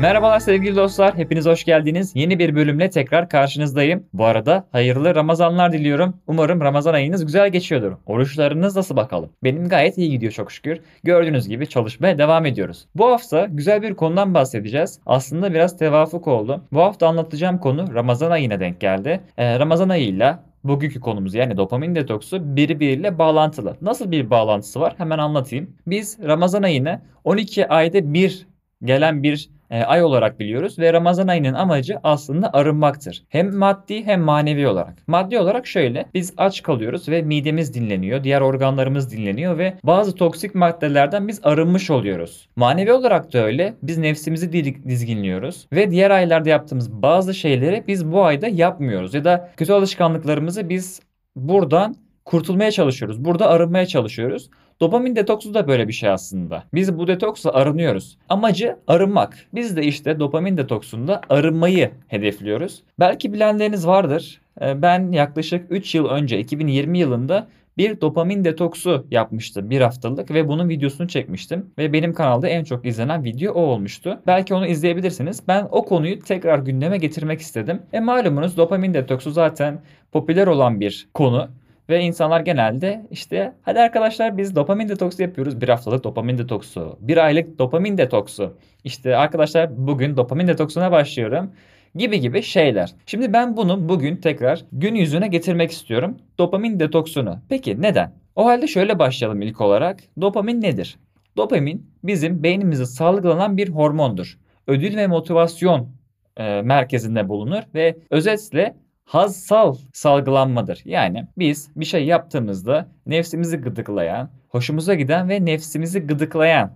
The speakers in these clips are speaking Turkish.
Merhabalar sevgili dostlar, hepiniz hoş geldiniz. Yeni bir bölümle tekrar karşınızdayım. Bu arada hayırlı Ramazanlar diliyorum. Umarım Ramazan ayınız güzel geçiyordur. Oruçlarınız nasıl bakalım? Benim gayet iyi gidiyor çok şükür. Gördüğünüz gibi çalışmaya devam ediyoruz. Bu hafta güzel bir konudan bahsedeceğiz. Aslında biraz tevafuk oldu. Bu hafta anlatacağım konu Ramazan ayına denk geldi. Ee, Ramazan ayıyla bugünkü konumuz yani dopamin detoksu birbiriyle bağlantılı. Nasıl bir bağlantısı var? Hemen anlatayım. Biz Ramazan ayını 12 ayda bir gelen bir e, ay olarak biliyoruz ve Ramazan ayının amacı aslında arınmaktır. Hem maddi hem manevi olarak. Maddi olarak şöyle biz aç kalıyoruz ve midemiz dinleniyor, diğer organlarımız dinleniyor ve bazı toksik maddelerden biz arınmış oluyoruz. Manevi olarak da öyle. Biz nefsimizi dizginliyoruz ve diğer aylarda yaptığımız bazı şeyleri biz bu ayda yapmıyoruz ya da kötü alışkanlıklarımızı biz buradan kurtulmaya çalışıyoruz. Burada arınmaya çalışıyoruz. Dopamin detoksu da böyle bir şey aslında. Biz bu detoksla arınıyoruz. Amacı arınmak. Biz de işte dopamin detoksunda arınmayı hedefliyoruz. Belki bilenleriniz vardır. Ee, ben yaklaşık 3 yıl önce 2020 yılında bir dopamin detoksu yapmıştım bir haftalık ve bunun videosunu çekmiştim. Ve benim kanalda en çok izlenen video o olmuştu. Belki onu izleyebilirsiniz. Ben o konuyu tekrar gündeme getirmek istedim. E malumunuz dopamin detoksu zaten popüler olan bir konu. Ve insanlar genelde işte hadi arkadaşlar biz dopamin detoksu yapıyoruz. Bir haftalık dopamin detoksu, bir aylık dopamin detoksu. İşte arkadaşlar bugün dopamin detoksuna başlıyorum gibi gibi şeyler. Şimdi ben bunu bugün tekrar gün yüzüne getirmek istiyorum. Dopamin detoksunu. Peki neden? O halde şöyle başlayalım ilk olarak. Dopamin nedir? Dopamin bizim beynimizde salgılanan bir hormondur. Ödül ve motivasyon e, merkezinde bulunur ve özetle hazsal salgılanmadır. Yani biz bir şey yaptığımızda nefsimizi gıdıklayan, hoşumuza giden ve nefsimizi gıdıklayan,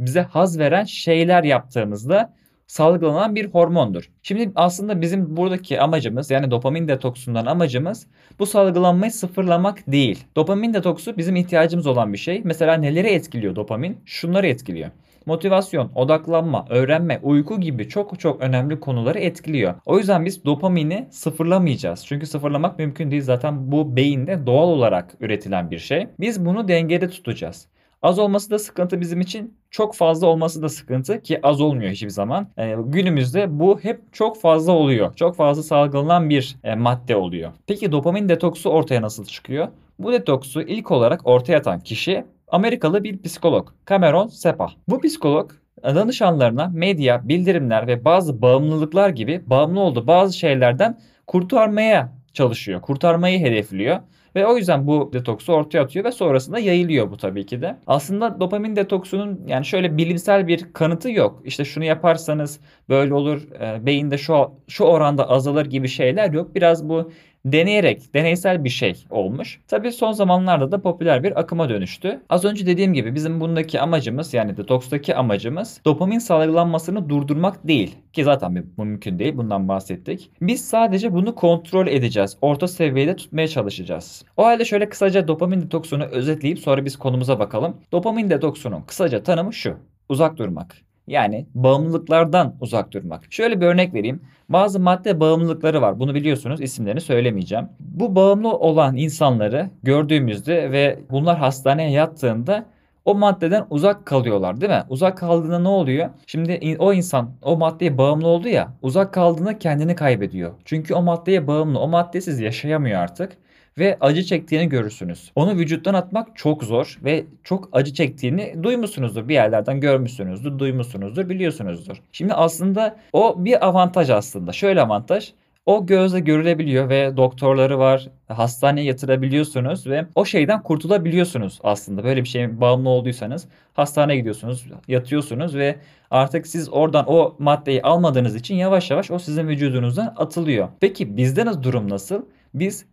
bize haz veren şeyler yaptığımızda salgılanan bir hormondur. Şimdi aslında bizim buradaki amacımız yani dopamin detoksundan amacımız bu salgılanmayı sıfırlamak değil. Dopamin detoksu bizim ihtiyacımız olan bir şey. Mesela neleri etkiliyor dopamin? Şunları etkiliyor motivasyon, odaklanma, öğrenme, uyku gibi çok çok önemli konuları etkiliyor. O yüzden biz dopamini sıfırlamayacağız. Çünkü sıfırlamak mümkün değil. Zaten bu beyinde doğal olarak üretilen bir şey. Biz bunu dengede tutacağız. Az olması da sıkıntı bizim için. Çok fazla olması da sıkıntı ki az olmuyor hiçbir zaman. E, günümüzde bu hep çok fazla oluyor. Çok fazla salgılanan bir e, madde oluyor. Peki dopamin detoksu ortaya nasıl çıkıyor? Bu detoksu ilk olarak ortaya atan kişi Amerikalı bir psikolog Cameron Sepa. Bu psikolog danışanlarına medya, bildirimler ve bazı bağımlılıklar gibi bağımlı olduğu bazı şeylerden kurtarmaya çalışıyor. Kurtarmayı hedefliyor. Ve o yüzden bu detoksu ortaya atıyor ve sonrasında yayılıyor bu tabii ki de. Aslında dopamin detoksunun yani şöyle bilimsel bir kanıtı yok. İşte şunu yaparsanız böyle olur, e, beyinde şu şu oranda azalır gibi şeyler yok. Biraz bu deneyerek, deneysel bir şey olmuş. Tabii son zamanlarda da popüler bir akıma dönüştü. Az önce dediğim gibi bizim bundaki amacımız yani detokstaki amacımız dopamin salgılanmasını durdurmak değil. Ki zaten bu mümkün değil. Bundan bahsettik. Biz sadece bunu kontrol edeceğiz. Orta seviyede tutmaya çalışacağız. O halde şöyle kısaca dopamin detoksunu özetleyip sonra biz konumuza bakalım. Dopamin detoksunun kısaca tanımı şu. Uzak durmak. Yani bağımlılıklardan uzak durmak. Şöyle bir örnek vereyim. Bazı madde bağımlılıkları var. Bunu biliyorsunuz. isimlerini söylemeyeceğim. Bu bağımlı olan insanları gördüğümüzde ve bunlar hastaneye yattığında o maddeden uzak kalıyorlar değil mi? Uzak kaldığında ne oluyor? Şimdi o insan o maddeye bağımlı oldu ya uzak kaldığında kendini kaybediyor. Çünkü o maddeye bağımlı. O maddesiz yaşayamıyor artık ve acı çektiğini görürsünüz. Onu vücuttan atmak çok zor ve çok acı çektiğini duymuşsunuzdur. Bir yerlerden görmüşsünüzdür, duymuşsunuzdur, biliyorsunuzdur. Şimdi aslında o bir avantaj aslında. Şöyle avantaj. O gözle görülebiliyor ve doktorları var. Hastaneye yatırabiliyorsunuz ve o şeyden kurtulabiliyorsunuz aslında. Böyle bir şeye bağımlı olduysanız hastaneye gidiyorsunuz, yatıyorsunuz ve artık siz oradan o maddeyi almadığınız için yavaş yavaş o sizin vücudunuzdan atılıyor. Peki bizde durum nasıl? Biz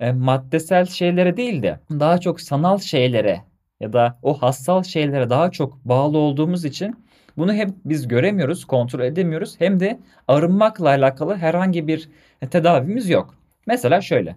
e, maddesel şeylere değil de daha çok sanal şeylere ya da o hassal şeylere daha çok bağlı olduğumuz için bunu hem biz göremiyoruz, kontrol edemiyoruz hem de arınmakla alakalı herhangi bir tedavimiz yok. Mesela şöyle.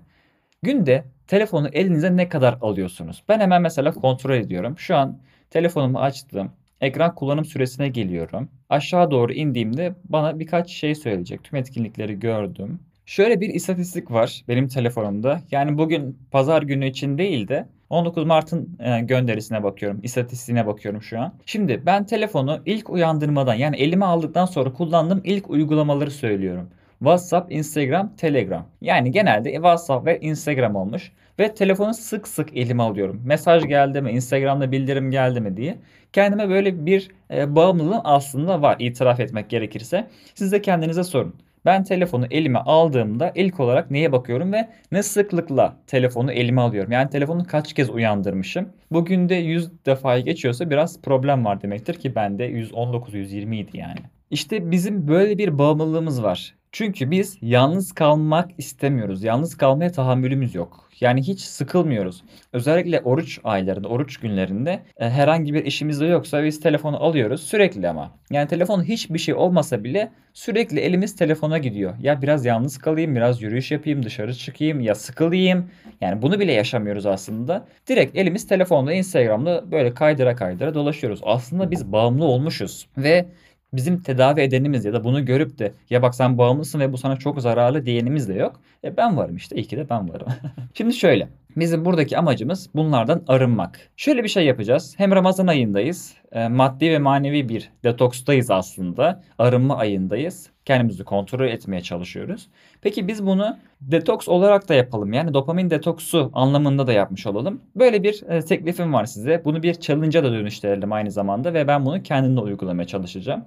Günde telefonu elinize ne kadar alıyorsunuz? Ben hemen mesela kontrol ediyorum. Şu an telefonumu açtım. Ekran kullanım süresine geliyorum. Aşağı doğru indiğimde bana birkaç şey söyleyecek. Tüm etkinlikleri gördüm. Şöyle bir istatistik var benim telefonumda. Yani bugün pazar günü için değil de 19 Mart'ın e, gönderisine bakıyorum. istatistiğine bakıyorum şu an. Şimdi ben telefonu ilk uyandırmadan yani elime aldıktan sonra kullandığım ilk uygulamaları söylüyorum. WhatsApp, Instagram, Telegram. Yani genelde WhatsApp ve Instagram olmuş. Ve telefonu sık sık elime alıyorum. Mesaj geldi mi, Instagram'da bildirim geldi mi diye. Kendime böyle bir e, bağımlılığım aslında var itiraf etmek gerekirse. Siz de kendinize sorun. Ben telefonu elime aldığımda ilk olarak neye bakıyorum ve ne sıklıkla telefonu elime alıyorum. Yani telefonu kaç kez uyandırmışım. Bugün de 100 defaya geçiyorsa biraz problem var demektir ki bende 119 120 idi yani. İşte bizim böyle bir bağımlılığımız var. Çünkü biz yalnız kalmak istemiyoruz. Yalnız kalmaya tahammülümüz yok. Yani hiç sıkılmıyoruz. Özellikle oruç aylarında, oruç günlerinde e, herhangi bir işimiz de yoksa biz telefonu alıyoruz sürekli ama. Yani telefon hiçbir şey olmasa bile sürekli elimiz telefona gidiyor. Ya biraz yalnız kalayım, biraz yürüyüş yapayım, dışarı çıkayım, ya sıkılayım. Yani bunu bile yaşamıyoruz aslında. Direkt elimiz telefonda, Instagram'da böyle kaydıra kaydıra dolaşıyoruz. Aslında biz bağımlı olmuşuz ve bizim tedavi edenimiz ya da bunu görüp de ya bak sen bağımlısın ve bu sana çok zararlı diyenimiz de yok. E ben varım işte iyi ki de ben varım. Şimdi şöyle bizim buradaki amacımız bunlardan arınmak. Şöyle bir şey yapacağız. Hem Ramazan ayındayız. E, maddi ve manevi bir detokstayız aslında. Arınma ayındayız. Kendimizi kontrol etmeye çalışıyoruz. Peki biz bunu detoks olarak da yapalım. Yani dopamin detoksu anlamında da yapmış olalım. Böyle bir e, teklifim var size. Bunu bir challenge'a da dönüştürelim aynı zamanda ve ben bunu kendimde uygulamaya çalışacağım.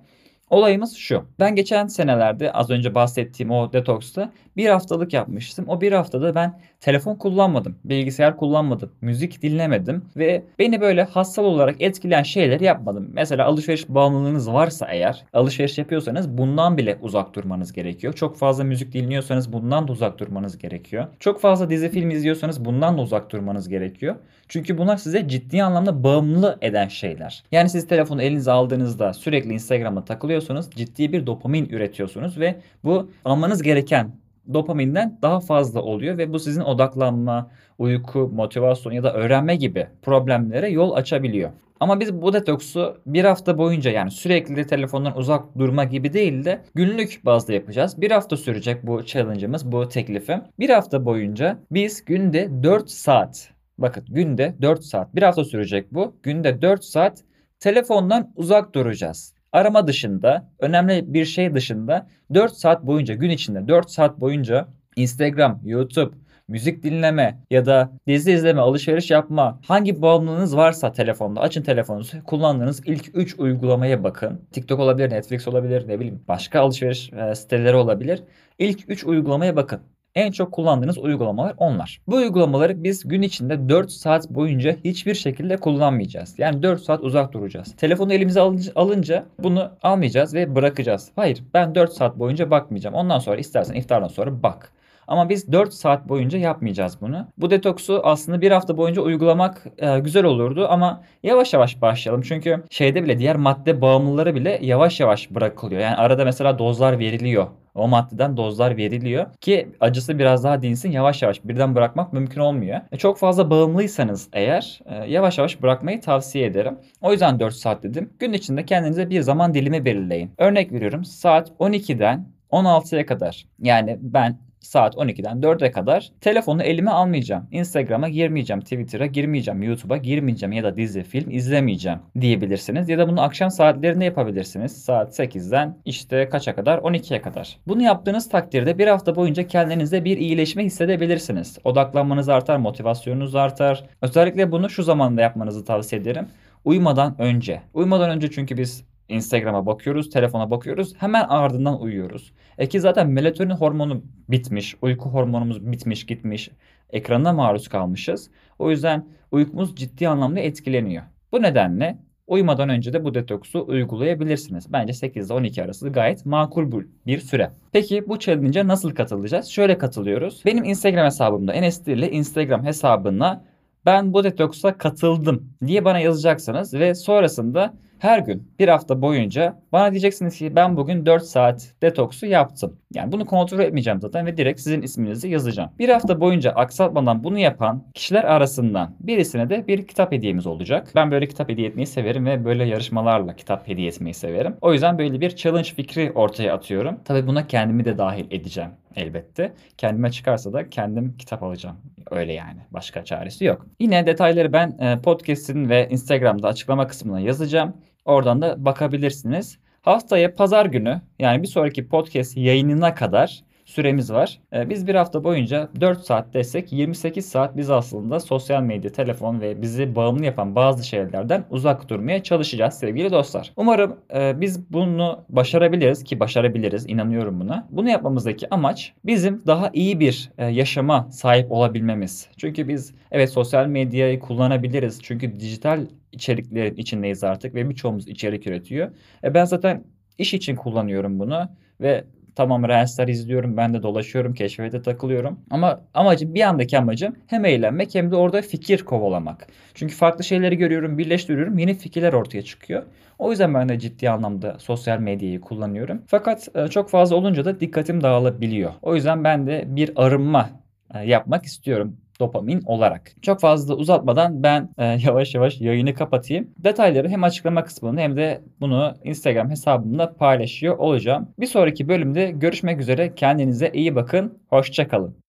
Olayımız şu. Ben geçen senelerde az önce bahsettiğim o detoksta bir haftalık yapmıştım. O bir haftada ben telefon kullanmadım, bilgisayar kullanmadım, müzik dinlemedim ve beni böyle hassal olarak etkileyen şeyleri yapmadım. Mesela alışveriş bağımlılığınız varsa eğer, alışveriş yapıyorsanız bundan bile uzak durmanız gerekiyor. Çok fazla müzik dinliyorsanız bundan da uzak durmanız gerekiyor. Çok fazla dizi film izliyorsanız bundan da uzak durmanız gerekiyor. Çünkü bunlar size ciddi anlamda bağımlı eden şeyler. Yani siz telefonu elinize aldığınızda sürekli Instagram'a takılıyorsunuz, ciddi bir dopamin üretiyorsunuz ve bu almanız gereken dopaminden daha fazla oluyor ve bu sizin odaklanma, uyku, motivasyon ya da öğrenme gibi problemlere yol açabiliyor. Ama biz bu detoksu bir hafta boyunca yani sürekli telefondan uzak durma gibi değil de günlük bazda yapacağız. Bir hafta sürecek bu challenge'ımız, bu teklifim. Bir hafta boyunca biz günde 4 saat, bakın günde 4 saat, bir hafta sürecek bu. Günde 4 saat telefondan uzak duracağız arama dışında, önemli bir şey dışında 4 saat boyunca gün içinde 4 saat boyunca Instagram, YouTube, müzik dinleme ya da dizi izleme, alışveriş yapma, hangi bağımlılığınız varsa telefonda açın telefonunuzu, kullandığınız ilk 3 uygulamaya bakın. TikTok olabilir, Netflix olabilir, ne bileyim başka alışveriş e, siteleri olabilir. İlk 3 uygulamaya bakın. En çok kullandığınız uygulamalar onlar. Bu uygulamaları biz gün içinde 4 saat boyunca hiçbir şekilde kullanmayacağız. Yani 4 saat uzak duracağız. Telefonu elimize alınca bunu almayacağız ve bırakacağız. Hayır ben 4 saat boyunca bakmayacağım. Ondan sonra istersen iftardan sonra bak. Ama biz 4 saat boyunca yapmayacağız bunu. Bu detoksu aslında bir hafta boyunca uygulamak e, güzel olurdu ama yavaş yavaş başlayalım. Çünkü şeyde bile diğer madde bağımlıları bile yavaş yavaş bırakılıyor. Yani arada mesela dozlar veriliyor. O maddeden dozlar veriliyor ki acısı biraz daha dinsin yavaş yavaş birden bırakmak mümkün olmuyor. E, çok fazla bağımlıysanız eğer e, yavaş yavaş bırakmayı tavsiye ederim. O yüzden 4 saat dedim. Gün içinde kendinize bir zaman dilimi belirleyin. Örnek veriyorum saat 12'den 16'ya kadar. Yani ben saat 12'den 4'e kadar telefonu elime almayacağım. Instagram'a girmeyeceğim, Twitter'a girmeyeceğim, YouTube'a girmeyeceğim ya da dizi, film izlemeyeceğim diyebilirsiniz. Ya da bunu akşam saatlerinde yapabilirsiniz. Saat 8'den işte kaça kadar? 12'ye kadar. Bunu yaptığınız takdirde bir hafta boyunca kendinizde bir iyileşme hissedebilirsiniz. Odaklanmanız artar, motivasyonunuz artar. Özellikle bunu şu zamanda yapmanızı tavsiye ederim. Uyumadan önce. Uyumadan önce çünkü biz Instagram'a bakıyoruz, telefona bakıyoruz. Hemen ardından uyuyoruz. E ki zaten melatonin hormonu bitmiş, uyku hormonumuz bitmiş, gitmiş. Ekranına maruz kalmışız. O yüzden uykumuz ciddi anlamda etkileniyor. Bu nedenle uyumadan önce de bu detoksu uygulayabilirsiniz. Bence 8 ile 12 arası gayet makul bir süre. Peki bu challenge'a nasıl katılacağız? Şöyle katılıyoruz. Benim Instagram hesabımda Enes ile Instagram hesabına ben bu detoksa katıldım diye bana yazacaksınız ve sonrasında Her gün bir hafta boyunca bana diyeceksiniz ki ben bugün 4 saat detoksu yaptım. Yani bunu kontrol etmeyeceğim zaten ve direkt sizin isminizi yazacağım. Bir hafta boyunca aksatmadan bunu yapan kişiler arasından birisine de bir kitap hediyemiz olacak. Ben böyle kitap hediye etmeyi severim ve böyle yarışmalarla kitap hediye etmeyi severim. O yüzden böyle bir challenge fikri ortaya atıyorum. Tabii buna kendimi de dahil edeceğim elbette. Kendime çıkarsa da kendim kitap alacağım. Öyle yani. Başka çaresi yok. Yine detayları ben e, podcast'in ve Instagram'da açıklama kısmına yazacağım. Oradan da bakabilirsiniz. Haftaya pazar günü yani bir sonraki podcast yayınına kadar süremiz var. Ee, biz bir hafta boyunca 4 saat desek 28 saat biz aslında sosyal medya, telefon ve bizi bağımlı yapan bazı şeylerden uzak durmaya çalışacağız sevgili dostlar. Umarım e, biz bunu başarabiliriz ki başarabiliriz inanıyorum buna. Bunu yapmamızdaki amaç bizim daha iyi bir e, yaşama sahip olabilmemiz. Çünkü biz evet sosyal medyayı kullanabiliriz. Çünkü dijital içeriklerin içindeyiz artık ve birçoğumuz içerik üretiyor. E ben zaten iş için kullanıyorum bunu ve Tamam Reels'ler izliyorum. Ben de dolaşıyorum. Keşfete takılıyorum. Ama amacım bir andaki amacım hem eğlenmek hem de orada fikir kovalamak. Çünkü farklı şeyleri görüyorum, birleştiriyorum. Yeni fikirler ortaya çıkıyor. O yüzden ben de ciddi anlamda sosyal medyayı kullanıyorum. Fakat e, çok fazla olunca da dikkatim dağılabiliyor. O yüzden ben de bir arınma e, yapmak istiyorum dopamin olarak. Çok fazla uzatmadan ben e, yavaş yavaş yayını kapatayım. Detayları hem açıklama kısmında hem de bunu Instagram hesabımda paylaşıyor olacağım. Bir sonraki bölümde görüşmek üzere. Kendinize iyi bakın. Hoşçakalın.